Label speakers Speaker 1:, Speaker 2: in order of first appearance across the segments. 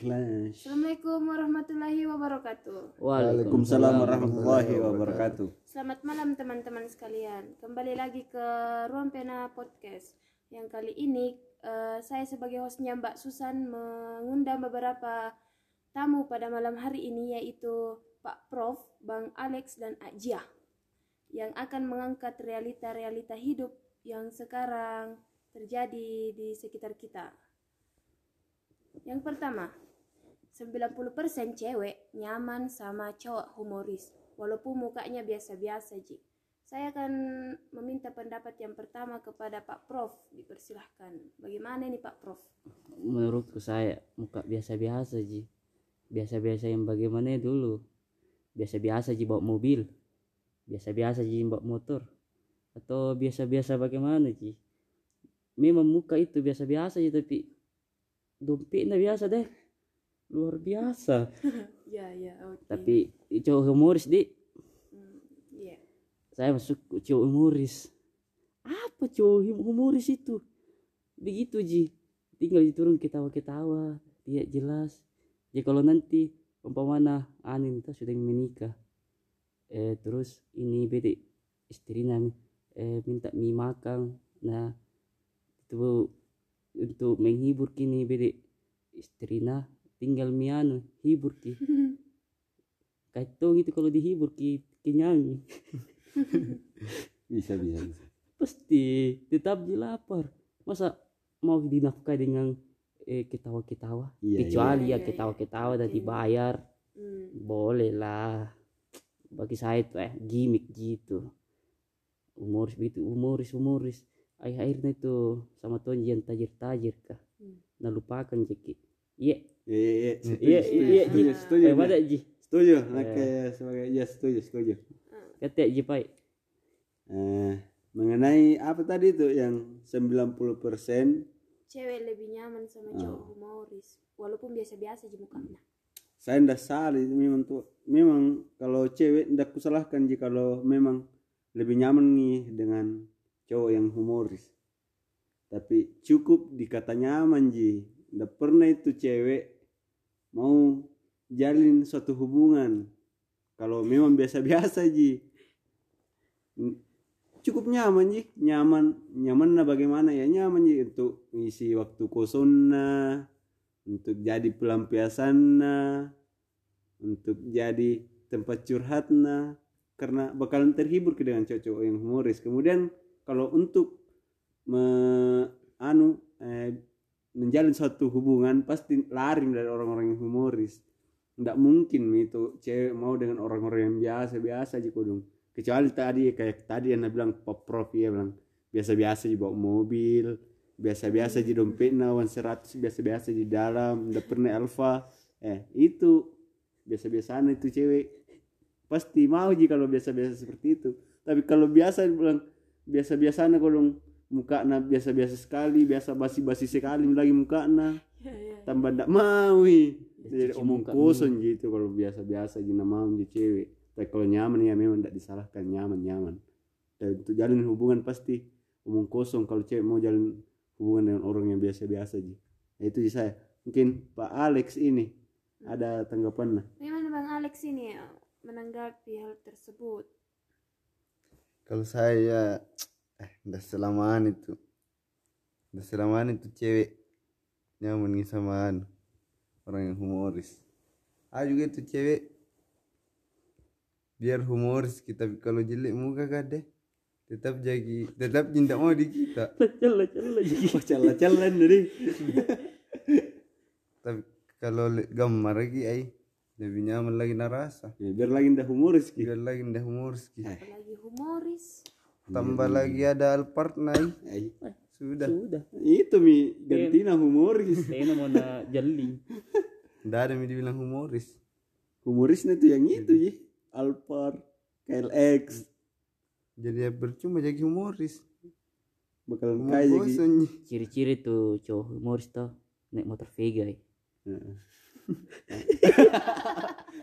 Speaker 1: Clash.
Speaker 2: Assalamualaikum warahmatullahi wabarakatuh.
Speaker 1: Waalaikumsalam warahmatullahi wabarakatuh.
Speaker 2: Selamat malam teman-teman sekalian. Kembali lagi ke Ruang Pena Podcast. Yang kali ini eh, saya sebagai hostnya Mbak Susan mengundang beberapa tamu pada malam hari ini yaitu Pak Prof, Bang Alex dan Ajia yang akan mengangkat realita-realita hidup yang sekarang terjadi di sekitar kita. Yang pertama, 90% cewek nyaman sama cowok humoris, walaupun mukanya biasa-biasa, Ji. Saya akan meminta pendapat yang pertama kepada Pak Prof. Dipersilahkan. Bagaimana ini Pak Prof?
Speaker 3: menurutku saya muka biasa-biasa ji biasa-biasa yang bagaimana dulu biasa-biasa ji bawa mobil biasa-biasa ji bawa motor atau biasa-biasa bagaimana ji memang muka itu biasa-biasa ji tapi dompetnya biasa deh luar biasa.
Speaker 2: Ya, ya, oke.
Speaker 3: tapi cowok humoris di
Speaker 2: Hmm, Iya.
Speaker 3: saya masuk cowok humoris. Apa cowok hum- humoris itu? Begitu ji. Tinggal diturun ketawa-ketawa tidak jelas. Jadi kalau nanti umpamana anin kita sudah menikah. Eh terus ini bede istrinya eh minta mie makan. Nah itu untuk menghibur kini bede istrinya tinggal mie anu hibur ki. Kaitong itu kalau dihibur ki kenyang
Speaker 1: Bisa bisa bisa.
Speaker 3: pasti tetap di lapar. Masa mau dinafkahi dengan eh, ketawa-ketawa
Speaker 1: Iya,
Speaker 3: kecuali
Speaker 2: iya.
Speaker 3: ya ketawa-ketawa dan dibayar
Speaker 2: Hmm,
Speaker 3: boleh lah. Bagi saya itu eh gimmick gitu. Humoris begitu humoris humoris. Akhir akhirnya itu sama tuan yang tajir-tajir kah.
Speaker 2: Hmm.
Speaker 3: nah lupakan ceki iya
Speaker 1: Iya iya setuju,
Speaker 3: iya
Speaker 1: setuju,
Speaker 3: iya
Speaker 1: setuju,
Speaker 3: ji
Speaker 1: setuju.
Speaker 3: eh mana ji
Speaker 1: Setuju. Nah, kayak sebagai ya setuju setuju.
Speaker 3: kata ji pai
Speaker 1: Eh, mengenai apa tadi itu yang 90%
Speaker 2: Cewek lebih nyaman sama cowok humoris, walaupun biasa-biasa aja mukanya.
Speaker 1: saya ndak salah itu memang tuh memang kalau cewek ndak kusalahkan jika kalau memang lebih nyaman nih dengan cowok yang humoris tapi cukup dikata nyaman ji ndak pernah itu cewek mau jalin suatu hubungan. Kalau memang biasa-biasa ji. Cukup nyaman ji. Nyaman nyaman nah bagaimana ya? Nyaman ji untuk ngisi waktu kosongnya untuk jadi pelampiasannya untuk jadi tempat curhatnya karena bakalan terhibur ke dengan cowok yang humoris. Kemudian kalau untuk me, anu eh, menjalin suatu hubungan pasti lari dari orang-orang yang humoris. Nggak mungkin itu cewek mau dengan orang-orang yang biasa biasa aja kudung kecuali tadi kayak tadi yang bilang pop prof ya bilang biasa-biasa aja bawa mobil biasa-biasa aja dompetnya wan seratus biasa-biasa di dalam udah pernah alfa eh itu biasa-biasa itu cewek. Pasti mau ji kalau biasa-biasa seperti itu. Tapi kalau biasa bilang biasa-biasa kalau muka biasa-biasa sekali biasa basi-basi sekali lagi muka
Speaker 2: Ya, ya.
Speaker 1: tambah ndak mau ih. jadi omong kosong gitu kalau biasa-biasa aja mau di cewek. Tapi kalau nyaman ya memang tidak disalahkan nyaman nyaman. Dan untuk jalin hubungan pasti omong kosong kalau cewek mau jalin hubungan dengan orang yang biasa-biasa aja nah, itu sih saya. Mungkin Pak Alex ini ada tanggapan
Speaker 2: Bagaimana Bang Alex ini ya, menanggapi hal tersebut?
Speaker 4: kalau saya eh udah selamaan itu. Udah selamaan itu cewek. Nyaman nih sama anu, orang yang humoris. Ah juga itu cewek. Biar humoris kita kalau jelek muka kade tetap jadi tetap cinta mau di kita.
Speaker 3: Celah ji
Speaker 1: oh jalan-jalan jadi
Speaker 4: tapi kalau gambar lagi ay lebih nyaman lagi narasa.
Speaker 1: Ya, biar lagi ndak humoris gitu
Speaker 4: biar lagi ndah humoris ki.
Speaker 2: Apalagi humoris.
Speaker 4: Tambah lagi ada alpart naik sudah.
Speaker 3: Sudah.
Speaker 1: Itu mi. Gantina humoris.
Speaker 3: Saya mau na jeli
Speaker 4: ndak ada yang dibilang humoris.
Speaker 1: Humorisnya tuh yang itu ya Alphard KLX
Speaker 4: jadi ya percuma jadi humoris.
Speaker 1: Bakalan
Speaker 4: Humor
Speaker 1: kaya
Speaker 4: Ji.
Speaker 3: ciri-ciri tuh cowok humoris tuh naik motor Vega ya.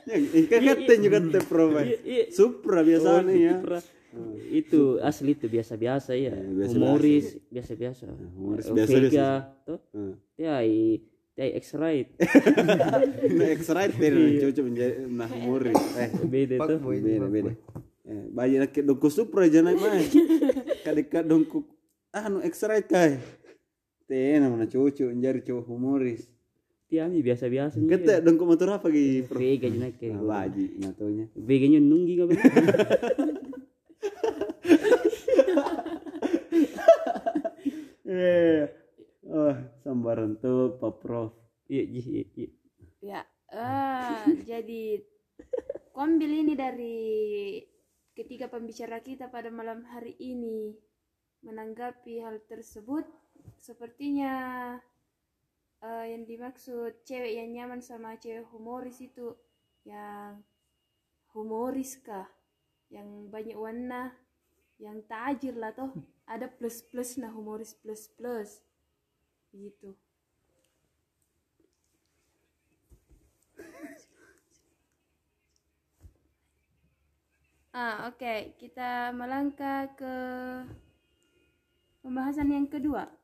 Speaker 1: ya kan kata juga teh pro Pak.
Speaker 3: Iya, iya.
Speaker 1: Supra biasanya
Speaker 3: Oh,
Speaker 1: ya
Speaker 3: Supra. itu asli itu biasa-biasa ya
Speaker 1: biasa-biasa.
Speaker 3: humoris biasa-biasa
Speaker 1: humoris
Speaker 3: Eh,
Speaker 1: biasa-biasa.
Speaker 3: Vega tuh
Speaker 1: Hmm.
Speaker 3: ya i Teh X-Ride.
Speaker 1: nah, excited nah, cocok menjadi nah humoris eh
Speaker 3: Beda tuh.
Speaker 1: beda beda eh, banyak nak dongko supra aja naik mah kadika dongko ah nu excited kai teh namanya cocok menjadi cowok humoris
Speaker 3: Tiami biasa-biasa.
Speaker 1: Kata dongko motor apa gitu?
Speaker 3: Vega jenak
Speaker 1: Nah,
Speaker 3: kayak.
Speaker 1: baji natonya
Speaker 3: Vega nya nunggi ka
Speaker 1: eh sambaran tuh pak prof
Speaker 3: Iya, iya, iya.
Speaker 2: Ya, ah, jadi kuambil ini dari ketiga pembicara kita pada malam hari ini menanggapi hal tersebut. Sepertinya eh, yang dimaksud cewek yang nyaman sama cewek humoris itu yang humoris kah? Yang banyak warna, yang tajir lah toh. Ada plus plus nah humoris plus plus, gitu. Ah, oke. Kita melangkah ke pembahasan yang kedua.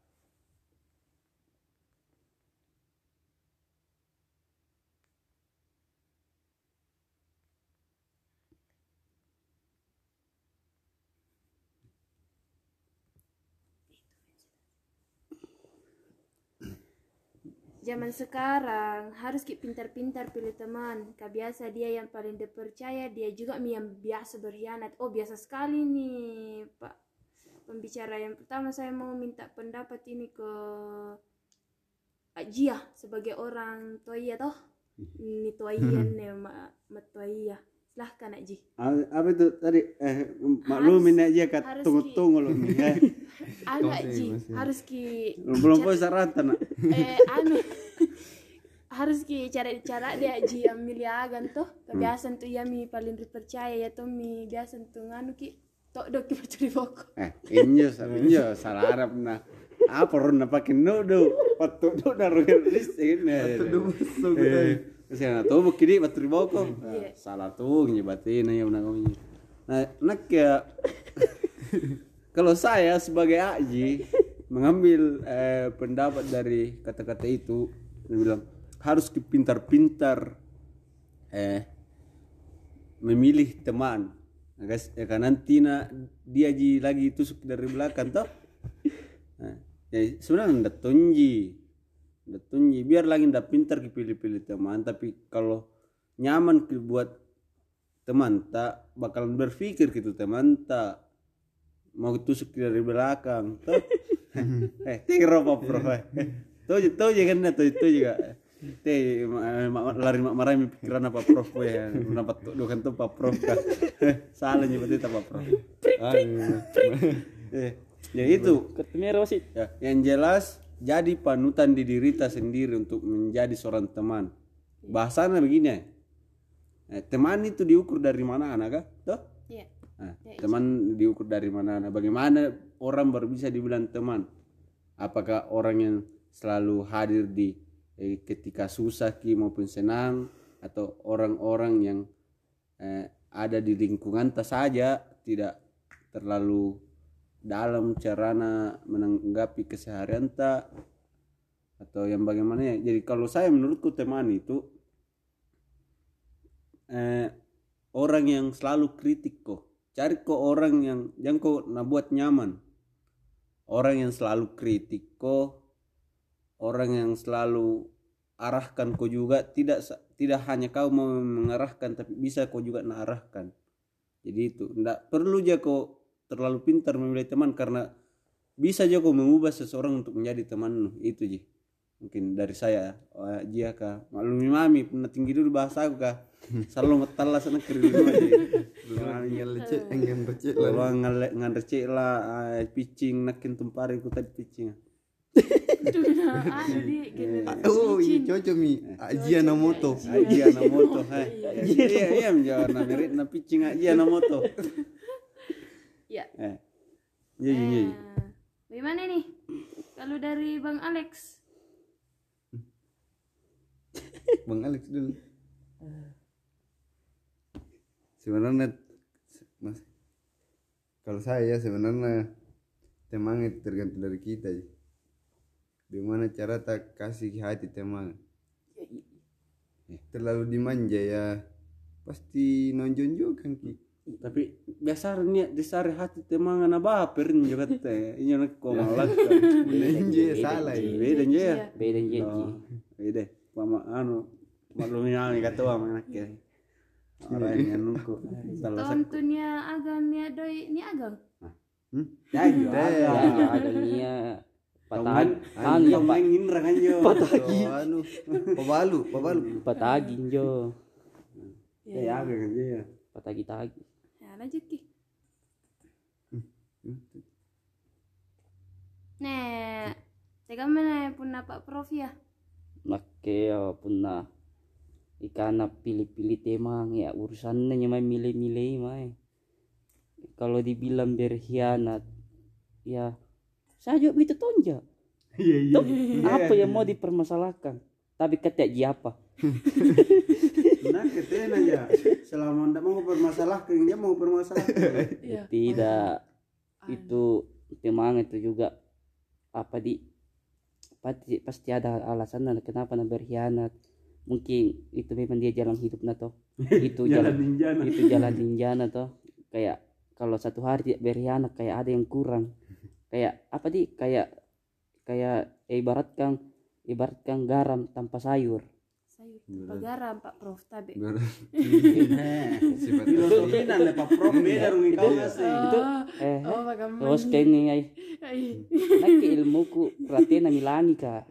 Speaker 2: Zaman sekarang harus ki pintar-pintar pilih teman. Kebiasa dia yang paling dipercaya, dia juga yang biasa berkhianat. Oh biasa sekali nih Pak pembicara yang pertama saya mau minta pendapat ini ke Ajia sebagai orang Toya toh. Ini Toya nih Mak Mak Toya. Silahkan Aji.
Speaker 1: Ah, apa itu tadi eh maklumin aja kat
Speaker 2: harus
Speaker 1: tunggu
Speaker 2: ki-
Speaker 1: tunggu loh
Speaker 2: Aji
Speaker 4: masih.
Speaker 2: harus ki
Speaker 1: belum puas saratan nak.
Speaker 2: eh anu harus ki cara cara dia ji yang milih agan tuh kebiasaan tuh ya mi paling dipercaya ya tuh mi biasa tuh nganu ki tok dok ki mencuri pokok.
Speaker 1: Eh injo injo salah Arab nah apa rona pakai nudu patu do daru ris ini. Eh kasi na to bukidi baturi boko
Speaker 2: Iya.
Speaker 1: salah tuh nyebatin ya ini nah nak ya kalau saya sebagai Aji mengambil eh, pendapat dari kata-kata itu dia bilang harus pintar-pintar eh memilih teman. Nah, guys ya kan? Nanti na dia ji lagi tusuk dari belakang toh. Nah, ya sebenarnya ndak tunji. Ndak tunji. Biar lagi ndak pintar pilih-pilih teman tapi kalau nyaman buat teman tak bakalan berpikir gitu teman tak. Mau tusuk dari belakang toh. Eh tiro apa bro eh. Tuh tuh juga kan tuh itu juga teh lari mak marah pikiran apa prof ya? Kenapa tuh dokan tuh pak prof kan salah nyebut itu pak prof? Eh ya itu.
Speaker 3: Ketemu wasit.
Speaker 1: ya yang jelas jadi panutan di diri kita sendiri untuk menjadi seorang teman. Bahasanya begini eh, teman itu diukur dari mana anak kah? Toh?
Speaker 2: Iya.
Speaker 1: Nah, teman diukur dari mana? Nah, bagaimana orang baru bisa dibilang teman? Apakah orang yang selalu hadir di eh, ketika susah ki maupun senang atau orang-orang yang eh, ada di lingkungan tas saja tidak terlalu dalam carana menanggapi keseharian tak atau yang bagaimana ya. Jadi kalau saya menurutku teman itu eh, orang yang selalu kritik kok. Cari kok orang yang yang kok nak buat nyaman. Orang yang selalu kritik kok orang yang selalu arahkan kau juga tidak sa- tidak hanya kau mau mengarahkan tapi bisa kau juga nak arahkan jadi itu ndak perlu aja kau terlalu pintar memilih teman karena bisa aja kau mengubah seseorang untuk menjadi teman itu ji mungkin dari saya oh, jia kah maklumi mami pernah tinggi dulu bahasa aku kah selalu ngetala sana kiri dulu aja
Speaker 4: enggak recek lah.
Speaker 1: ngale nganrecek lah ah, pitching nakin tumpari ku tadi pitching
Speaker 2: itu nah anu di generasi
Speaker 4: Oh, iya cocok mi. Aji moto.
Speaker 1: aji anak moto hai iya iya menjawab na merit na pitching moto
Speaker 2: ya
Speaker 1: eh iya iya iya
Speaker 2: Eh, bagaimana nih kalau dari bang Alex
Speaker 4: Bang Alex dulu. Sebenarnya Mas kalau saya sebenarnya teman itu tergantung dari kita. Ji. Gimana cara tak kasih hati teman? Terlalu dimanja ya. Pasti nonjol-nonjolkan ki.
Speaker 1: tapi biasa niat disari hati temang na baper juga teh ini nak ko malakan
Speaker 4: Menja salah ya.
Speaker 1: beda ya
Speaker 3: beda jadi
Speaker 1: Oh, beda. Mama anu malumin kata wa mana ke? Orang yang nunggu salah
Speaker 2: Ton tu nia agang nia doi nia agang.
Speaker 4: Hmm?
Speaker 1: ya
Speaker 3: ya
Speaker 1: ada
Speaker 3: ada nia patah
Speaker 1: Taman,
Speaker 3: anu ya pak
Speaker 1: main rangan yo.
Speaker 4: Oh, anu, pabalu, pabalu.
Speaker 3: patagi jo
Speaker 1: Ya, agak kan ya.
Speaker 3: patagi tagi
Speaker 2: Ya lanjut ki. Nek, tega mana pun Pak Prof ya?
Speaker 3: Make ya punna ikana pilih-pilih temang ya urusannya nyamai milih-milih mai kalau dibilang berkhianat ya saya juga itu tonja
Speaker 1: Iya iya.
Speaker 3: Tuh, apa yang mau dipermasalahkan tapi ji apa
Speaker 1: Nah, keten aja. Selama ndak mau bermasalah, dia mau bermasalah.
Speaker 2: Iya.
Speaker 3: tidak itu temang itu juga apa di pasti pasti ada alasan kenapa nak berkhianat mungkin itu memang dia jalan hidup nato itu
Speaker 1: Jalan
Speaker 3: jalan
Speaker 1: ninja. nah.
Speaker 3: itu jalan ninjana toh kayak kalau satu hari dia berkhianat kayak ada yang kurang kayak apa di kayak kayak eh, ibaratkan ibaratkan garam tanpa sayur.
Speaker 2: Sayur tanpa garam Pak Prof.
Speaker 4: Sifat
Speaker 1: le Pak Prof beda rung kau ngasih.
Speaker 3: itu eh
Speaker 2: Oh,
Speaker 3: terus ka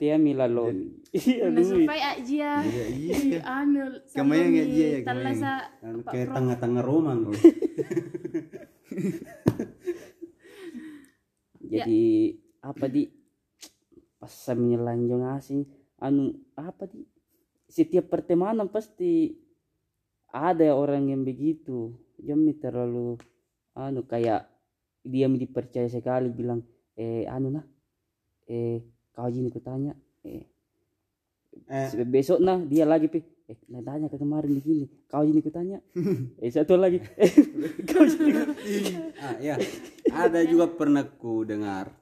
Speaker 3: tia milalon iya
Speaker 2: supaya aja.
Speaker 4: iya.
Speaker 2: Anu
Speaker 4: ya ya,
Speaker 1: kayak tengah-tengah Romang.
Speaker 3: jadi apa di? Pas saya menyelanjung asing anu apa di? Setiap pertemanan pasti ada orang yang begitu. Jami terlalu anu kayak dia dipercaya sekali bilang eh anu nah eh kau jini kutanya eh
Speaker 1: Eh,
Speaker 3: besok nah dia lagi pi eh nah tanya ke kemarin begini kau jini kutanya eh satu lagi. Eh kau jini
Speaker 1: ah ya. Ada juga pernah ku dengar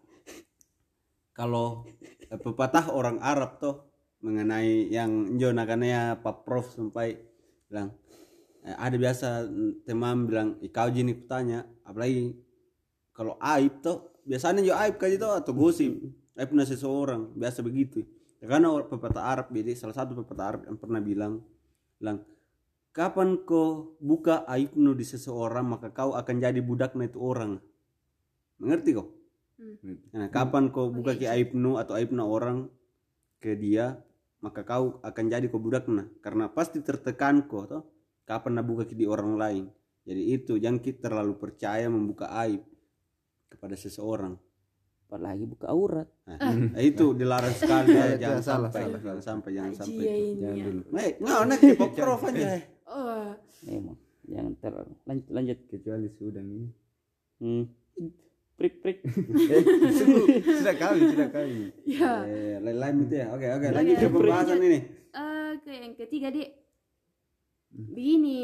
Speaker 1: kalau eh, pepatah orang Arab tuh mengenai yang Jona karena ya Pak Prof sampai bilang eh, ada biasa teman bilang kau jini kutanya apalagi kalau aib tuh biasanya juga aib kayak itu atau gosip. Aib seseorang biasa begitu karena or- pepatah Arab jadi salah satu pepatah Arab yang pernah bilang bilang kapan kau buka aibmu di seseorang maka kau akan jadi budaknya itu orang. Mengerti kau?
Speaker 2: Hmm.
Speaker 1: nah, kapan kau buka ke aibmu atau aibna orang ke dia maka kau akan jadi kau budaknya. Karena pasti tertekan kau toh. Kapan nak buka ke di orang lain? Jadi itu jangan kita terlalu percaya membuka aib kepada seseorang
Speaker 3: apalagi buka aurat
Speaker 1: Nah, itu dilarang sekali ya,
Speaker 4: Jangan
Speaker 1: jangan
Speaker 4: salah,
Speaker 1: sampai
Speaker 4: salah.
Speaker 1: jangan sampai jangan sampai
Speaker 2: Aji ya ini.
Speaker 4: Jangan
Speaker 2: ya.
Speaker 4: dulu.
Speaker 1: Nek, ke Pak Prof aja.
Speaker 2: Oh,
Speaker 3: memang jangan terlalu lanjut lanjut
Speaker 4: Kecuali sudah ini.
Speaker 3: hmm. prik prik
Speaker 4: Eh, sudah kawin, sudah kawin.
Speaker 2: ya.
Speaker 1: Eh, lain-lain itu ya. Oke, oke, lanjut ke pembahasan ini.
Speaker 2: Eh, ke yang ketiga dek begini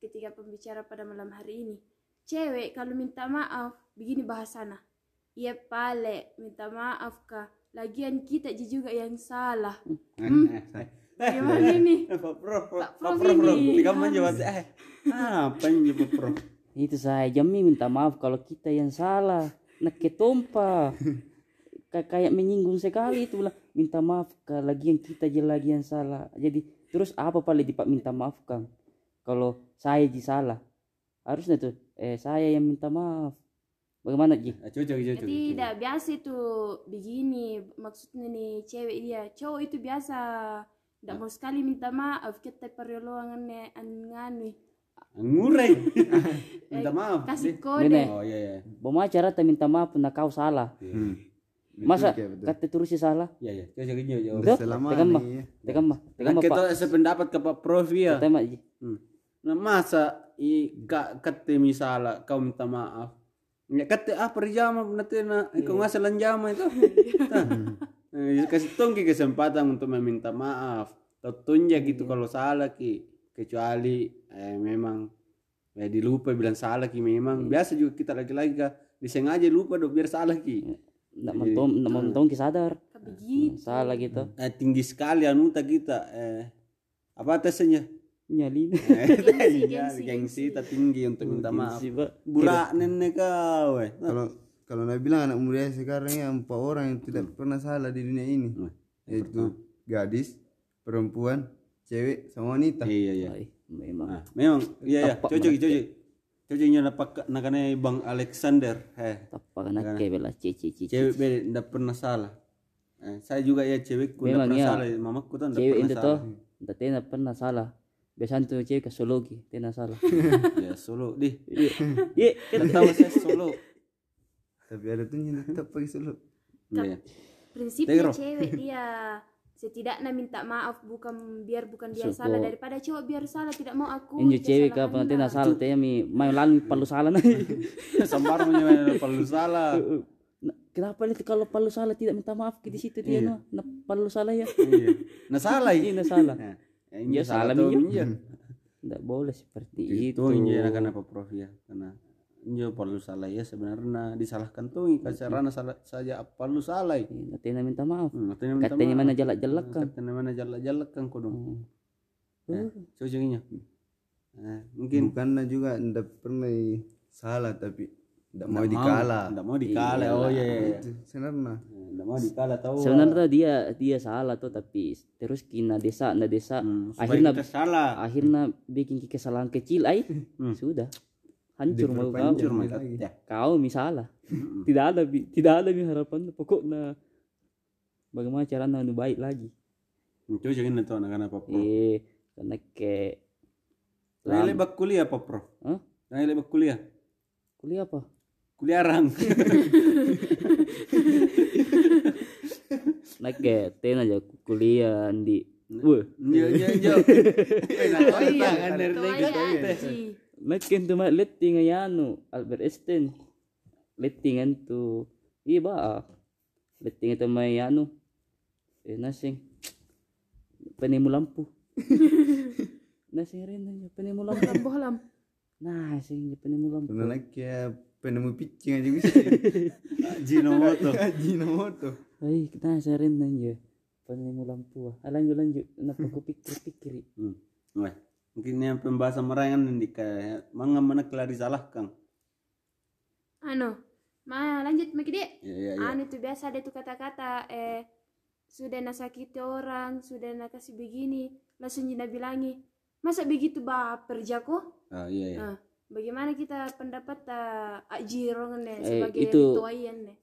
Speaker 2: ketika pembicara pada malam hari ini cewek kalau minta maaf begini bahasana iya pale minta maaf kah? Lagian kita je juga yang salah. Gimana ini
Speaker 1: Eh, Pak Prof, Pak
Speaker 2: Pak Prof
Speaker 1: Prof, Prof,
Speaker 2: ini.
Speaker 1: manja bahasa eh. Apa yang Pak Prof?
Speaker 3: itu saya jami minta maaf kalau kita yang salah. Nak ketompa Kay- kayak menyinggung sekali itu bilang minta maaf kak lagi yang kita je lagi yang salah. Jadi terus apa paling dipak minta maaf kang? Kalau saya ji salah. Harusnya tuh eh saya yang minta maaf bagaimana ji
Speaker 1: Ah, Cocok, cocok.
Speaker 2: tidak biasa itu begini maksudnya nih cewek dia cowok itu biasa tidak mau sekali minta maaf kita perluangannya nganu
Speaker 1: Ngurai. Minta maaf.
Speaker 2: kasih kode
Speaker 3: Bene.
Speaker 1: Oh iya iya.
Speaker 3: Bagaimana cara tak minta maaf nak kau salah
Speaker 4: Hmm.
Speaker 3: masa
Speaker 4: Betul, betul.
Speaker 3: kata terus salah
Speaker 1: Iya iya. Cocok cocok. cocok.
Speaker 3: Tuh,
Speaker 4: Selama
Speaker 3: tekan mah tekan mah tekan
Speaker 1: Kan
Speaker 3: mah
Speaker 1: kita sependapat ke Pak Prof ya.
Speaker 3: tekan mah ji
Speaker 1: Hmm. Nah masa i kak kate misalnya kau minta maaf. Ya kate ah perjama nanti na kau ngasih lanjama itu. Eh, kasih tongki kesempatan untuk meminta maaf. Atau tunjuk gitu kalau salah ki. Kecuali eh memang ya dilupa bilang salah ki memang. Biasa juga kita lagi-lagi kah disengaja lupa dong biar salah ki.
Speaker 3: Nak mentom nak mentom ki sadar.
Speaker 2: Begitu
Speaker 3: salah gitu
Speaker 1: eh, tinggi sekali anu tak kita. Eh apa tesnya
Speaker 3: nyalin.
Speaker 1: Eh, iya,
Speaker 2: gengsi,
Speaker 1: gengsi. Tak tinggi untuk minta maaf. Burak nenek kau eh.
Speaker 4: Kalau kalau Nabi bilang anak muda sekarang ya empat orang yang tidak pernah salah di dunia ini.
Speaker 1: Hmm.
Speaker 4: yaitu gadis perempuan cewek sama wanita.
Speaker 1: Iya iya.
Speaker 3: Memang.
Speaker 1: Nah, memang. Iya ya
Speaker 3: Tapak
Speaker 1: cocok cocok. cocoknya napak nakane bang Alexander. Eh.
Speaker 3: Tapak anak bela cici cici
Speaker 1: cewek beda ndak pernah salah. Eh, saya juga ya cewekku ndak
Speaker 3: Memang
Speaker 1: pernah
Speaker 3: iya.
Speaker 1: salah. Mamaku tuh
Speaker 3: cewek
Speaker 1: pernah
Speaker 3: itu
Speaker 1: salah.
Speaker 3: tuh tidak pernah salah biasanya tuh cewek ke sologi tena salah.
Speaker 1: Ya solo di
Speaker 3: iya.
Speaker 1: Kan tahu saya solo.
Speaker 4: Tapi ada tuh yang tetap pakai solo.
Speaker 1: Iya.
Speaker 2: prinsipnya
Speaker 1: Tegro.
Speaker 2: cewek dia setidaknya minta maaf bukan biar bukan dia
Speaker 3: Suko.
Speaker 2: salah. Daripada cowok biar salah tidak mau aku dia
Speaker 3: cewek
Speaker 2: salah
Speaker 3: ka pernah tena salah teh mi main lalu palu salah nih.
Speaker 1: Sambar menyamain perlu salah.
Speaker 3: Nah, Kenapa lihat kalau palu salah tidak minta maaf di situ dia
Speaker 1: Iya.
Speaker 3: Nah, palu salah ya.
Speaker 1: iya. Nah salah.
Speaker 3: Ini.
Speaker 1: Nah, ya,
Speaker 3: Iya,
Speaker 1: ini
Speaker 3: salah
Speaker 1: tuh
Speaker 3: minjem.
Speaker 1: iya
Speaker 3: Tidak boleh seperti itu.
Speaker 1: itu karena apa prof ya karena injo perlu salah ya sebenarnya disalahkan tuh karena salah saja perlu salah
Speaker 3: Nah, tena minta maaf.
Speaker 1: Hmm, katanya minta
Speaker 3: Katanya
Speaker 1: maaf.
Speaker 3: mana jalak-jalak kan.
Speaker 1: katanya mana jalak-jalak kan kau dong
Speaker 3: Hmm.
Speaker 1: Eh, cocoknya Eh, mungkin
Speaker 4: bukannya juga ndak pernah salah tapi ndak mau
Speaker 1: Nggak
Speaker 4: dikalah.
Speaker 1: Nggak mau dikalah. oh iya iya. Iya.
Speaker 4: itu sebenarnya.
Speaker 1: Nggak mau dikalah tahu
Speaker 3: Sebenarnya tuh dia dia salah tuh tapi terus kina desa na desa
Speaker 1: Hmm,
Speaker 3: akhirnya
Speaker 1: kita salah.
Speaker 3: akhirnya bikin kesalahan kecil ay sudah. Hancur mau kau
Speaker 1: hancur ya
Speaker 3: kau misalah tidak ada tidak ada harapan pokoknya bagaimana cara anu baik lagi.
Speaker 1: Itu anak-anak apa pro
Speaker 3: eh karena ke
Speaker 1: Nah, lebak kuliah apa pro
Speaker 3: Hah?
Speaker 1: Nah, lebak kuliah?
Speaker 3: Kuliah apa
Speaker 1: kuliah rang.
Speaker 3: Naik ke ten aja kuliah di Wah,
Speaker 1: Iya iya iya. Oh iya kan dari
Speaker 2: Tuh ya,
Speaker 3: tu mak letting ayano Albert Einstein. Letting tu. Iba letting itu may ano eh nasing penemu lampu. Nasing rin penemu lampu.
Speaker 2: Lampu. Halam.
Speaker 3: nasing penemu lampu.
Speaker 4: Kayak penemu pitching aja bisa
Speaker 1: Jinomoto.
Speaker 4: Ajinomoto
Speaker 3: ay nasing rin aja penemu lampu ah lanjut lanjut kenapa aku pikir-pikir
Speaker 1: Hmm. Wah, mungkin yang pembahasan merangan ini kayak manga mana kelar disalahkan.
Speaker 2: Anu, ma lanjut Maki Dek.
Speaker 1: Iya iya iya.
Speaker 2: Anu itu biasa ada tuh kata-kata eh sudah nasakiti orang, sudah nak kasih begini, langsung Jina bilangi, masa begitu baper jako?
Speaker 1: Ah iya iya.
Speaker 2: Nah, bagaimana kita pendapat uh, Ajiron nih
Speaker 3: Eh,
Speaker 2: sebagai
Speaker 3: itu-
Speaker 2: rituayan nih?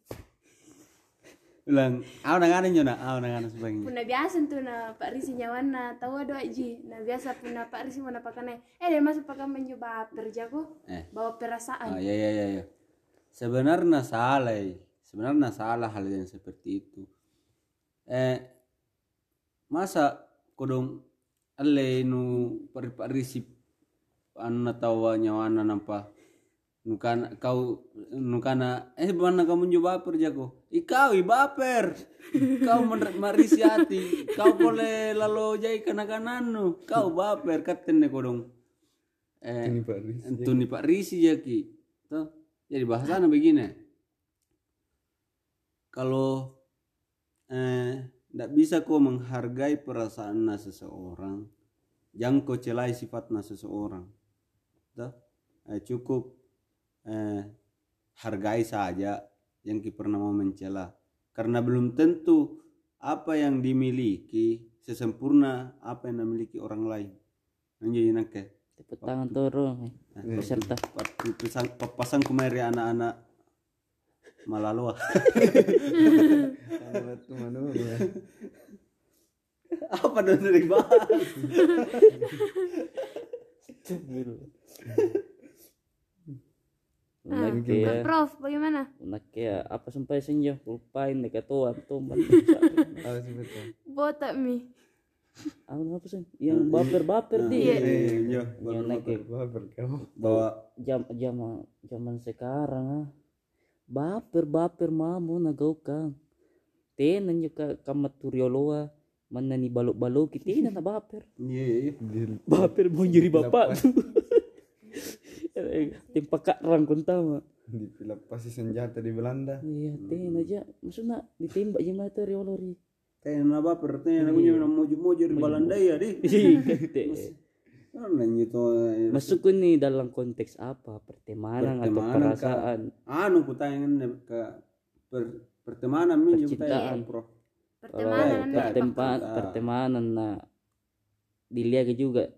Speaker 1: Bilang, ah nang ana nyona, ah nang ana sebagainya.
Speaker 2: Puna biasa tuh na Pak Risi nyawan na tahu ada Aji. Nah biasa puna Pak Risi mana pakai Eh dia masuk pakai mencoba baper jako,
Speaker 1: Eh.
Speaker 2: bawa perasaan.
Speaker 1: Ah iya iya iya. iya. Sebenarnya salah. eh. Sebenarnya salah hal yang seperti itu. Eh masa kodong alle nu pari parisi anu tawa nyawana nampa nukana kau nukana eh mana kamu nyoba baper jako ikau i baper kau marisi hati kau boleh lalu jai kana-kananu kau baper katen ne kodong eh
Speaker 4: Riz
Speaker 1: Antuni Pak Risi jaki. Tuh. Jadi bahasanya begini. Kalau eh ndak bisa kau menghargai perasaan seseorang, jangan kau celai sifatnya seseorang. Tuh. Eh, cukup eh hargai saja yang ki pernah mau mencela. Karena belum tentu apa yang dimiliki sesempurna apa yang dimiliki orang lain. Anjir nake
Speaker 3: tepuk tangan eh. peserta
Speaker 1: pesan pesan kemari anak-anak malaloa
Speaker 4: Kalau tuh mana ya
Speaker 1: apa dong dari bahas
Speaker 2: Nah,
Speaker 3: ya,
Speaker 2: Prof, bagaimana?
Speaker 3: nak ya, apa sampai senja, lupain tuan, tuan.
Speaker 4: tahu sih betul
Speaker 2: Botak mi.
Speaker 3: Aku apa sih? Yang baper-baper di.
Speaker 2: Iya.
Speaker 1: iya
Speaker 3: Yang nak ya,
Speaker 4: baper kamu
Speaker 1: bawa
Speaker 3: jam jam zaman sekarang ah. Baper baper mamu nagaukan. Tenan juga kamat turioloa mana ni balok-balok kita na baper.
Speaker 1: iya iya
Speaker 3: Baper mau jadi bapak. Eh, tempat karang kuntama.
Speaker 4: Di pasi senjata di Belanda.
Speaker 3: Iya ten aja. Maksudnya ditembak gimana tuh riolori
Speaker 1: Tena baper tena aku nyaman mojo-mojo di Balanda ya di.
Speaker 3: Ih, kete.
Speaker 1: Karena itu
Speaker 3: masuk nih dalam konteks apa? Pertemanan, atau
Speaker 1: Pertemanan,
Speaker 3: perasaan?
Speaker 1: Anu ku tanyain ke per, pertemanan min juga
Speaker 3: Percintaan.
Speaker 1: tanya, Bro.
Speaker 2: Pertemanan
Speaker 1: Oh,
Speaker 3: pertempa
Speaker 1: Ah.
Speaker 3: pertemanan nah. Dilihat juga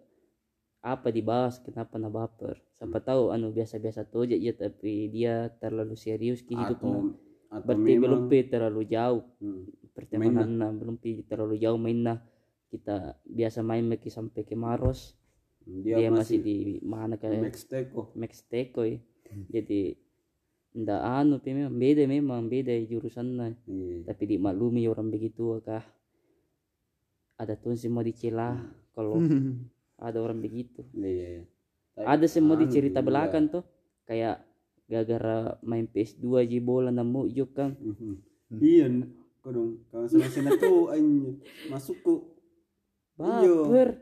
Speaker 3: apa dibahas kenapa na baper? Siapa tahu anu biasa-biasa tuh aja ya tapi dia terlalu serius ke hidupnya
Speaker 1: Atau atau
Speaker 3: berarti belum
Speaker 1: memang
Speaker 3: pi terlalu jauh.
Speaker 1: Hmm,
Speaker 3: pertemanan nah, belum pi terlalu jauh mainnya kita biasa main meki sampai ke Maros.
Speaker 1: Dia,
Speaker 3: dia,
Speaker 1: masih
Speaker 3: masih di mana kayak
Speaker 1: Max Teko.
Speaker 3: Max Teko ya. jadi ndak anu pi memang beda memang beda jurusannya
Speaker 1: Iya.
Speaker 3: tapi dimaklumi orang begitu kah ada tuh semua dicela kalau ada orang begitu
Speaker 1: Iya. Tapi
Speaker 3: ada semua di
Speaker 1: anu
Speaker 3: cerita
Speaker 1: juga.
Speaker 3: belakang tuh kayak gara-gara main PS2 aja bola namu yuk kan
Speaker 1: Mhm. Iya, kodong kalau sama sini tuh anjir masukku.
Speaker 3: baper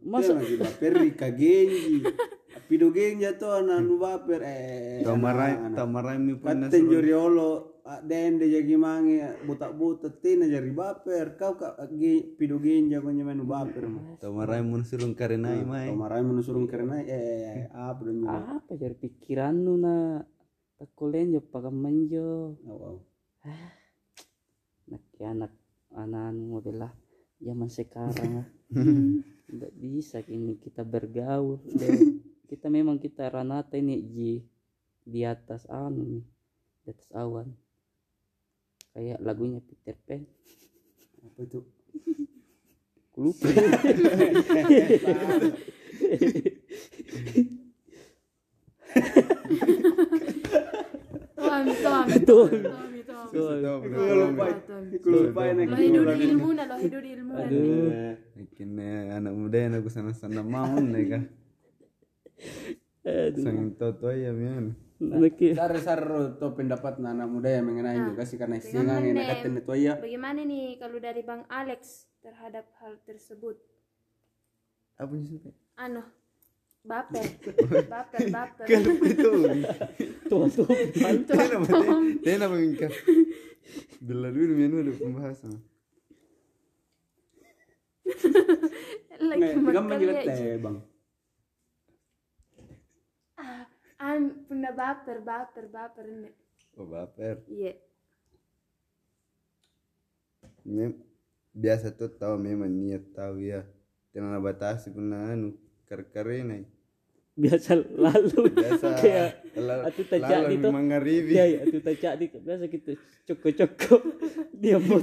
Speaker 1: Masa- lagi baper di kagenji. Pido genji tuh anak anu baper eh.
Speaker 4: tamarai tamarai mi pernah
Speaker 1: Katen joriolo dende jagi mangi buta buta tina jari baper. Kau ka ge pido genja ko nyaman baper mah
Speaker 4: tamarai mun surung karenai mai.
Speaker 1: kau marai menusurung karena eh apa dong
Speaker 3: apa jadi pikiran nu na? Takulen jo pakai manjo
Speaker 1: wow.
Speaker 3: Nak anak anak anu adalah zaman sekarang ah tidak bisa kini kita bergaul Dan kita memang kita ranata ini ji di atas anu nih di atas awan. Kayak lagunya Peter Pan.
Speaker 1: Apa itu?
Speaker 3: Lupa.
Speaker 2: Tuam
Speaker 4: Tahu,
Speaker 1: Aku
Speaker 4: tahu,
Speaker 1: lupa. Lupa ini.
Speaker 2: Lo hidup di ilmu lo hidup di ilmu
Speaker 1: Aduh.
Speaker 4: Kini anak muda yang aku sana sana mau nih kah
Speaker 3: aduh.
Speaker 4: Sangin toto ya mian
Speaker 3: anak ya.
Speaker 1: Sar sar to pendapat anak muda yang mengenai juga sih karena istilah yang
Speaker 2: Bagaimana?
Speaker 1: nekatin itu ya
Speaker 2: bagaimana nih kalau dari bang Alex terhadap hal tersebut?
Speaker 4: Apa sih
Speaker 2: anu baper. Baper baper.
Speaker 4: Itu?
Speaker 3: Tuh tuh
Speaker 4: Tena apa tena apa mingka Bila dulu mian ada pembahasan
Speaker 2: lagi
Speaker 1: Nggak, kan
Speaker 2: makan ya
Speaker 1: teh bang
Speaker 2: ah an pernah baper baper baper ini.
Speaker 4: Oh baper?
Speaker 2: Iya.
Speaker 4: Mem biasa tuh tahu memang niat tahu ya jangan batasi pernah anu kar-karena
Speaker 3: biasa lalu.
Speaker 4: Biasa.
Speaker 3: Kayak atu tak jadi tuh
Speaker 4: mengaribi
Speaker 3: ya ya itu tak jadi biasa gitu coko coko dia mau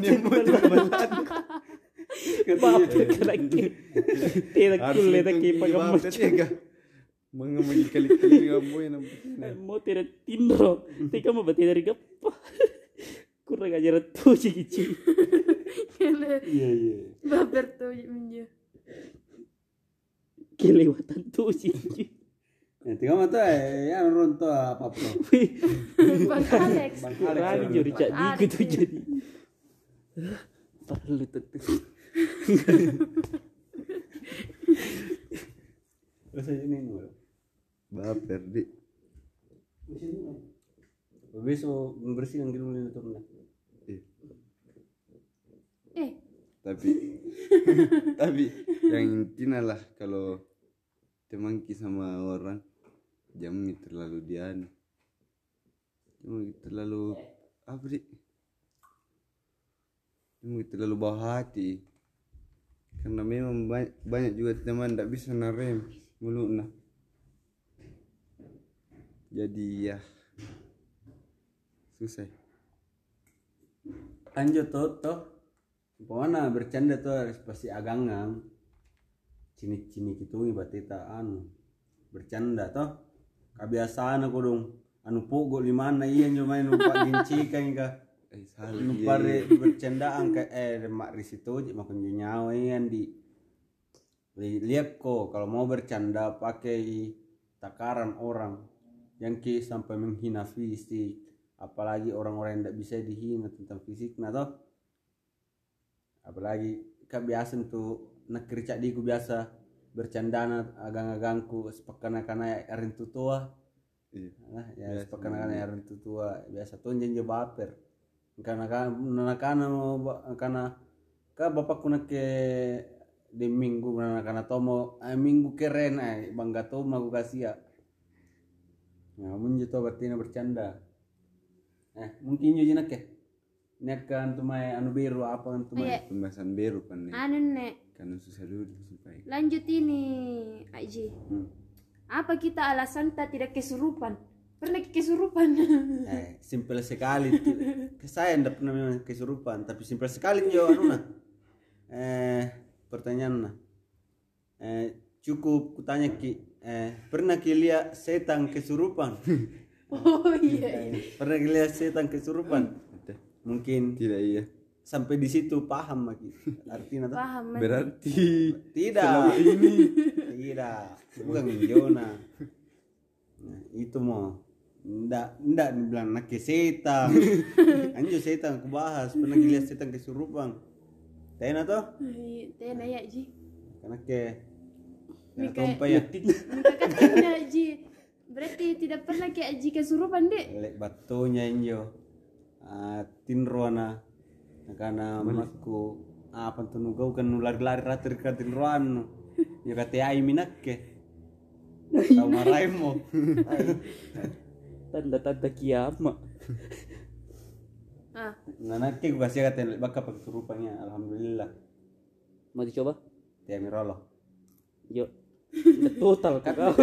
Speaker 3: baper lagi tidak kulit lagi pakai macam
Speaker 4: mengemagi kali-kali kamu yang nampak
Speaker 3: mau tidak tindro. Tika mau berarti dari gapa kurang ajar tuh cici
Speaker 2: Kele
Speaker 1: iya iya.
Speaker 2: Baper tuh menja
Speaker 3: kelewatan tuh cici
Speaker 1: ya tinggal mata eh ya ronto apa apa
Speaker 2: bang Alex.
Speaker 1: Bang
Speaker 3: Rani
Speaker 1: Alex
Speaker 3: jadi jadi
Speaker 2: Alex,
Speaker 3: gitu jadi perlu tuh
Speaker 1: terus aja ini bro
Speaker 4: baper di
Speaker 1: besok membersihkan dulu ini tuh
Speaker 4: Eh,
Speaker 2: eh.
Speaker 4: Tapi tapi yang intinya lah kalau temangki sama orang jangan terlalu dian. Jangan terlalu apa sih? Jangan terlalu bawa hati. Karena memang banyak, banyak juga teman tidak bisa narem. Mulutnya jadi ya susah.
Speaker 1: Anjo tuh toh Pokoknya bercanda tuh harus pasti agangang. Cini cini gitu berarti tak anu bercanda toh. Kebiasaan aku dong. Anu pogo di mana iya main lupa ginci kan ka.
Speaker 4: Eh salah
Speaker 1: lupa
Speaker 4: iya,
Speaker 1: re bercandaan ke eh mak risito jadi makan nyawa yang di li- lihat kok kalau mau bercanda pakai takaran orang yang ki sampai menghina fisik apalagi orang-orang yang tidak bisa dihina tentang fisik nah toh apalagi kebiasaan tuh nak kerja diku biasa bercandaan agang-agangku sepekan karena erin tua
Speaker 4: Iya.
Speaker 1: Nah, ya sepakan anak orang itu tua biasa tuh janji baper. Karena kan karena ba- karena ka bapak kuna ke di minggu karena karena tomo eh, minggu keren eh bangga tuh mau kasih ya. Nah, mun jito berarti bercanda. Eh, mungkin juga nak ya. Ini akan tuh mai anu biru apa kan tuh mai.
Speaker 2: Iya.
Speaker 4: Pembahasan baru kan nih.
Speaker 2: anu nek
Speaker 4: Karena susah dulu supaya.
Speaker 2: lanjut ini Aji
Speaker 1: Hmm.
Speaker 2: apa kita alasan tak tidak kesurupan pernah kesurupan
Speaker 1: Eh, simpel sekali tuh. Saya tidak pernah memang kesurupan, tapi simpel sekali jo anu. Eh, pertanyaan nah. Eh, cukup kutanya ki eh pernah ki lihat setan kesurupan?
Speaker 2: oh iya iya
Speaker 1: pernah ki lihat setan kesurupan? Mungkin
Speaker 4: Tidak iya.
Speaker 1: sampai di situ paham lagi artinya tuh.
Speaker 2: paham.
Speaker 4: Berarti
Speaker 1: Tidak. Tidak. Bukan Jona. Nah, itu mau ndak ndak dibilang nak ke setan. Anjo setan aku bahas pernah lihat setan kesurupan. Tena toh?
Speaker 2: Iya, tena ya Ji
Speaker 1: Karena ke Tompa ya.
Speaker 2: Muka katanya Ji berarti tidak pernah kayak Ji kesurupan dek
Speaker 1: Lek batunya injo. Ah, tinroana. Karena makku apa tuh nugau kan nular lari ratir ka tinroan. Ya kate ai minakke. Tahu maraimo.
Speaker 3: tanda-tanda kiamat
Speaker 2: ah
Speaker 1: Nah, nanti gue kasih kata baka pakai kesurupannya. Alhamdulillah.
Speaker 3: mau dicoba
Speaker 1: Tiap mirolo.
Speaker 3: yuk Udah total kau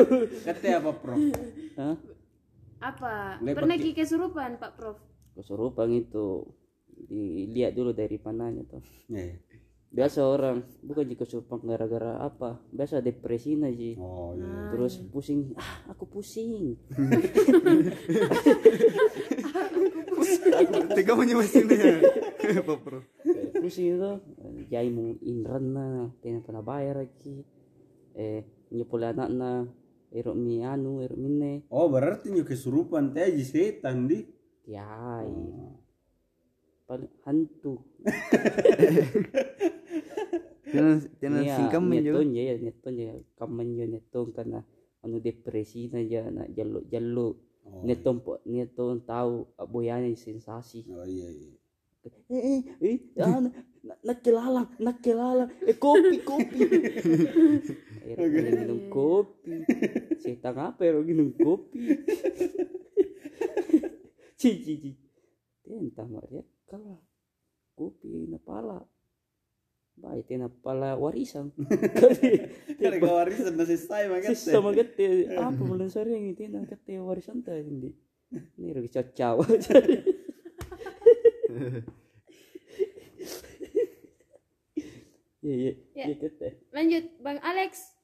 Speaker 1: Kata apa, Prof?
Speaker 3: Hah?
Speaker 2: apa pernah ki kesurupan Pak Prof
Speaker 3: kesurupan itu dilihat dulu dari panahnya tuh
Speaker 1: Ya. ya.
Speaker 3: biasa orang bukan jika kesurupan gara-gara apa biasa depresi aja
Speaker 1: Oh, iya.
Speaker 3: terus pusing ah aku pusing
Speaker 4: Tiga masih ya. Apa bro?
Speaker 3: Eh, pusing itu jai mau inrana tidak pernah bayar lagi eh nyepul anaknya erok mi anu erok mine
Speaker 1: Oh, berarti nyu kesurupan teh aja setan di.
Speaker 3: tiai. Paling hantu.
Speaker 4: Jangan jangan
Speaker 3: Iya,
Speaker 4: singkam men jo.
Speaker 3: nyeton ya nyeton ya kamen ya nyeton karena anu depresi aja nak jaluk jaluk
Speaker 1: Oh,
Speaker 3: nyeton po nyeton tahu boyanya sensasi.
Speaker 1: Oh iya iya.
Speaker 3: eh eh eh ah, nak nak kelalang nak kelalang eh kopi kopi Akhirnya minum kopi. Setan apa ya minum kopi? Cici cici tentang ya kalah kopi na pala. Baik tena pala warisan.
Speaker 1: Kada ka warisan na selesai magat.
Speaker 3: Sisa magate apa bulan sering itu na kate warisan ta hindi. Ni rugi cacaw. Iya iya
Speaker 2: Ya.
Speaker 3: iya
Speaker 2: lanjut Bang Alex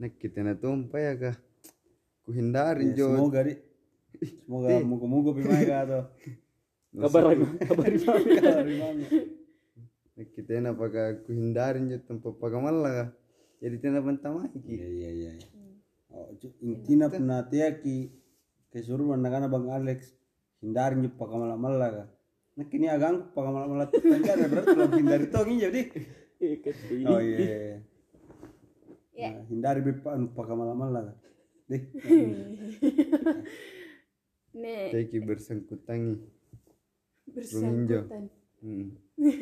Speaker 4: Nak kita na tumpa ya kah? Ku hindarin
Speaker 1: Ya,
Speaker 4: jo.
Speaker 1: semoga di. Semoga mugo-mugo pimaga to.
Speaker 3: Kabar kabar
Speaker 1: Kabar mami.
Speaker 4: Nak kita na paka ku hindarin jo tempat pagamala kah? Jadi tena bantamai
Speaker 1: Iya
Speaker 4: ki.
Speaker 1: iya iya. Oh, intina pernah ki kesurupan nakana Bang Alex hindari nyu pakamala-mala ka. Nah kini agang pakamala-mala tuh tangga berarti lo hindari to ngi jadi.
Speaker 3: Iya.
Speaker 1: Oh iya. Iya.
Speaker 2: Ya.
Speaker 1: Nah, hindari bepa anu pakamala-mala ka. Deh.
Speaker 2: nek
Speaker 4: Ceki bersangkutangi.
Speaker 2: bersangkutan
Speaker 4: Hmm.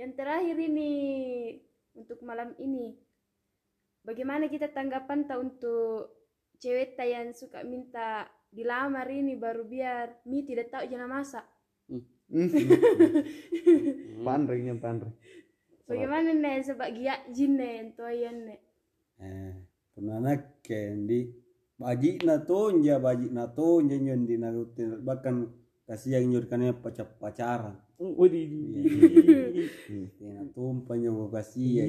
Speaker 2: yang terakhir ini untuk malam ini bagaimana kita tanggapan tak untuk cewek tak yang suka minta dilamar ini baru biar mi tidak tahu jangan masak
Speaker 4: Hmm. Panrengnya panreng.
Speaker 2: bagaimana nek sebab giat jin
Speaker 1: Eh, pernah nak kendi baji na tonja baji na tonja nyon di narutin bahkan kasih yang nyurkannya pacar pacaran.
Speaker 3: Wadi.
Speaker 1: Tina tumpa nyo kasih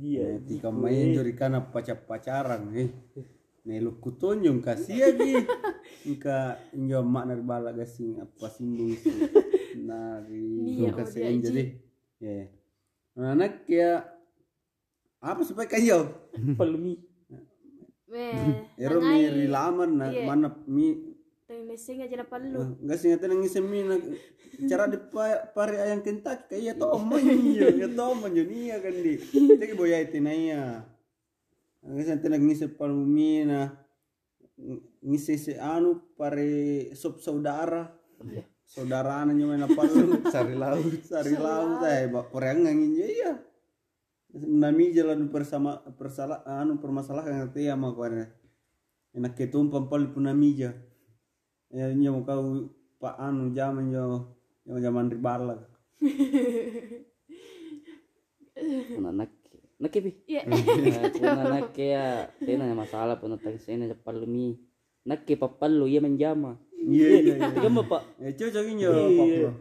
Speaker 3: Iya.
Speaker 1: Tika main jori kana pacar pacaran eh. Nelu kutonjong kasih lagi. Ika injo mak nar bala gasing apa singgung si nari
Speaker 2: Iya,
Speaker 1: kasih
Speaker 2: oh,
Speaker 1: deh. Ya. Anak ya apa supaya kayo?
Speaker 3: Palmi.
Speaker 2: Weh,
Speaker 1: Ero mi rilamar na
Speaker 2: Iya.
Speaker 1: mana mi
Speaker 2: tang meseng aja na palu.
Speaker 1: Enggak sih ngata nang isem mi na cara di pa- pare ayang kentak kaya to manyo ya to manyo niya kan di. Tegi boya itinaya. Ang isang tinag ngisip palumina ng- ngisi si anu pare sop saudara saudara anu main apa lu
Speaker 4: Sari laut.
Speaker 1: sari laut eh bak ngangin iya nami jalan bersama persala anu permasalahan ngerti ya mah kau enak ketumpang pal punamija ya nya mau kau pak anu zaman yo yo zaman ribala
Speaker 3: Kuna nakke. Nakke pi.
Speaker 2: Iya.
Speaker 3: Nakke ya. Tena na masalah pun tag sene sa palumi. Nakke papallo iya menjama.
Speaker 1: iya iya iya
Speaker 3: Tiga mo pak.
Speaker 1: eh cocok
Speaker 3: Iya.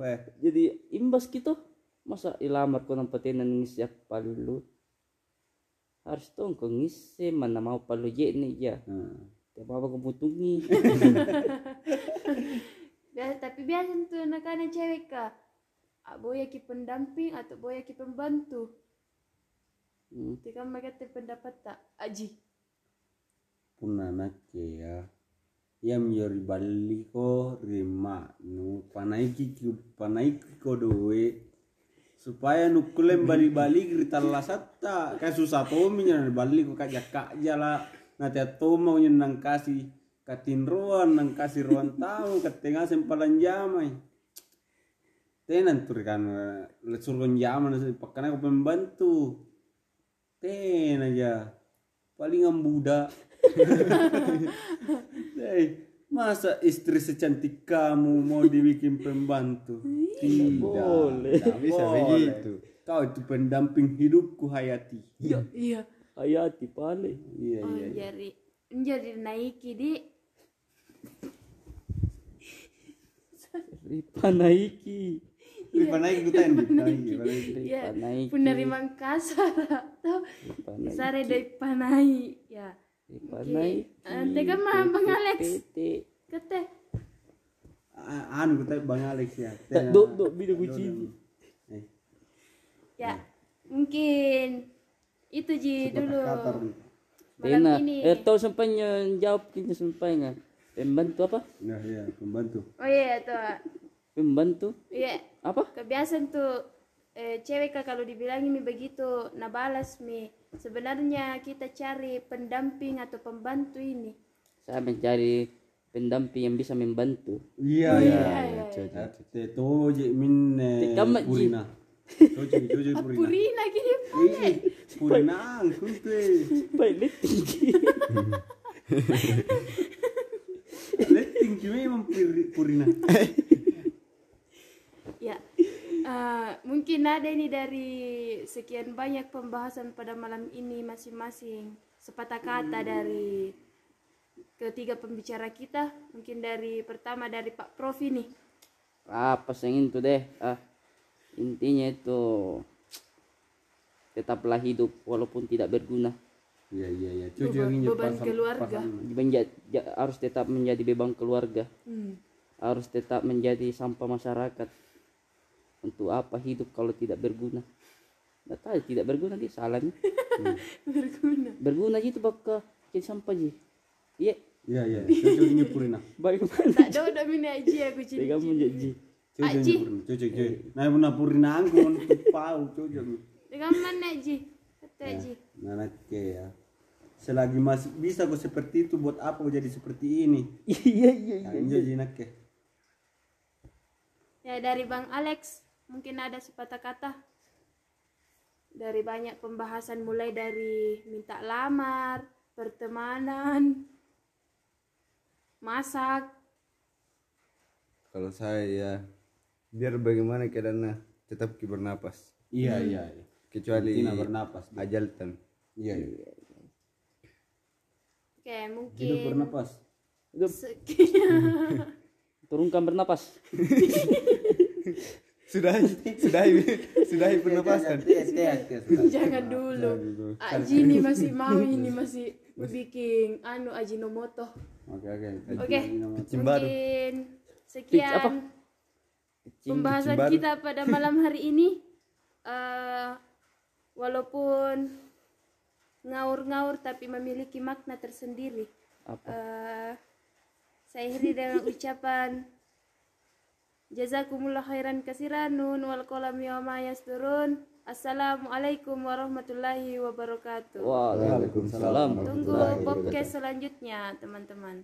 Speaker 1: eh
Speaker 3: Jadi imbas gitu. Masa ilamar ko ng patinan ng siya palu. Harus tong ko ngisi mana mau palu je ni ya.
Speaker 1: Nah.
Speaker 3: Tiap apa ko putungi.
Speaker 2: biasa tapi biasa tuh anak-anak cewek kak Ah, boya ki pendamping atau boya ki pembantu
Speaker 3: Hmm.
Speaker 2: Tika mereka teh pendapat tak aji
Speaker 1: punana ke ya yam yori bali ko rima nu panaiki ki panaiki ko doe supaya nu kulem bali bali grita lasatta. Kayak susah to minya bali ko kajak kaja lah. Nanti to mau nang kasih katin ruan nang kasih ruan tahu ketengah sempalan jamai tenan tur kan lesurun jaman pakana ko pembantu. Ten aja paling ambuda masa istri secantik kamu mau dibikin pembantu? Tidak
Speaker 3: boleh.
Speaker 1: tidak
Speaker 4: Bisa
Speaker 1: boleh.
Speaker 4: begitu.
Speaker 1: Kau itu pendamping hidupku Hayati.
Speaker 2: iya iya
Speaker 3: Hayati pale.
Speaker 1: Iya
Speaker 2: oh
Speaker 1: iya. iya.
Speaker 2: jadi jadi naiki di
Speaker 3: Ripa naiki.
Speaker 1: Ripa tadi. Naiki, naiki.
Speaker 2: ya
Speaker 3: Ripa naiki.
Speaker 2: penerimaan kasar atau
Speaker 3: Ripa naiki.
Speaker 2: sare dari panai ya Eh, tega mah, Bang Alex. Kete
Speaker 1: Ah, Anu tadi Bang Alex ya.
Speaker 3: Tak do do bida kucing.
Speaker 1: Eh,
Speaker 2: ya mungkin itu ji dulu malam
Speaker 3: Tena.
Speaker 2: ini
Speaker 3: Eh tahu sampainya jawab kita sampainya. Pembantu apa?
Speaker 1: Nah, iya, pembantu.
Speaker 2: oh iya tuh
Speaker 3: Pembantu
Speaker 2: iya
Speaker 3: apa?
Speaker 2: kebiasaan tuh eh, cewek kalau dibilangin mi begitu nah balas mi sebenarnya kita cari pendamping atau pembantu ini
Speaker 3: Saya mencari pendamping yang bisa membantu.
Speaker 1: Iya, iya. To je min. Purina. Purina.
Speaker 2: Purina gini
Speaker 1: Purina tuh.
Speaker 3: Baik tinggi.
Speaker 1: Letting Puri- Purina.
Speaker 2: eh, mungkin ada ini dari sekian banyak pembahasan pada malam ini masing-masing sepatah kata dari ketiga pembicara kita mungkin dari pertama dari Pak Prof ini
Speaker 3: Apa yang itu deh? Ah, intinya itu tetaplah hidup walaupun tidak berguna.
Speaker 1: Iya iya iya.
Speaker 2: Beban-
Speaker 1: Cocok ini
Speaker 2: beban
Speaker 1: pasang-
Speaker 2: keluarga.
Speaker 1: pasang-
Speaker 3: Menja- ja- harus tetap menjadi beban keluarga.
Speaker 2: Hmm.
Speaker 3: Harus tetap menjadi sampah masyarakat. Untuk apa hidup kalau tidak berguna? Nggak tahu tidak berguna di salah nih.
Speaker 2: berguna
Speaker 3: Berguna gitu bakal jadi sampah ji. Iya,
Speaker 1: Iya iya. Cocok ini Purina.
Speaker 3: baik mana?
Speaker 2: tak ada udah mina aji aku
Speaker 3: Tiga
Speaker 2: cincin
Speaker 3: menjadi.
Speaker 1: Cocok ini
Speaker 2: Aji.
Speaker 1: Purina. Cocok cocok. Nah benar Purina angkun pau cocok.
Speaker 2: dengan mana aji kata aji
Speaker 1: Nah nanti ya. Selagi masih bisa kok seperti itu buat apa kau jadi seperti ini?
Speaker 3: Iya iya iya.
Speaker 1: Nah, jadi nak ke.
Speaker 2: ya dari Bang Alex mungkin ada sepatah kata dari banyak pembahasan mulai dari minta lamar pertemanan masak
Speaker 4: Kalau saya ya biar bagaimana keadaannya tetap ki bernapas.
Speaker 1: Iya iya. iya.
Speaker 4: Kecuali
Speaker 1: Tina bernapas.
Speaker 4: ajal tan.
Speaker 1: Iya iya.
Speaker 2: oke
Speaker 1: Hidup
Speaker 2: mungkin
Speaker 1: bernapas.
Speaker 3: Hidup.
Speaker 2: sekian
Speaker 3: Turunkan bernapas.
Speaker 4: Sudah sudah sudah pernapasan.
Speaker 2: jangan dulu. Aji ini masih mau ini masih bikin anu Ajinomoto
Speaker 1: Oke oke.
Speaker 2: Oke,
Speaker 4: Cimbaru.
Speaker 2: mungkin sekian pembahasan kita pada malam hari ini. Eh, walaupun ngaur-ngaur tapi memiliki makna tersendiri. Eh, saya akhiri dengan ucapan Jazakumullah khairan kasiran nun wal qalami wa ma yasturun. Assalamualaikum warahmatullahi wabarakatuh.
Speaker 3: Waalaikumsalam.
Speaker 2: Tunggu podcast selanjutnya, teman-teman.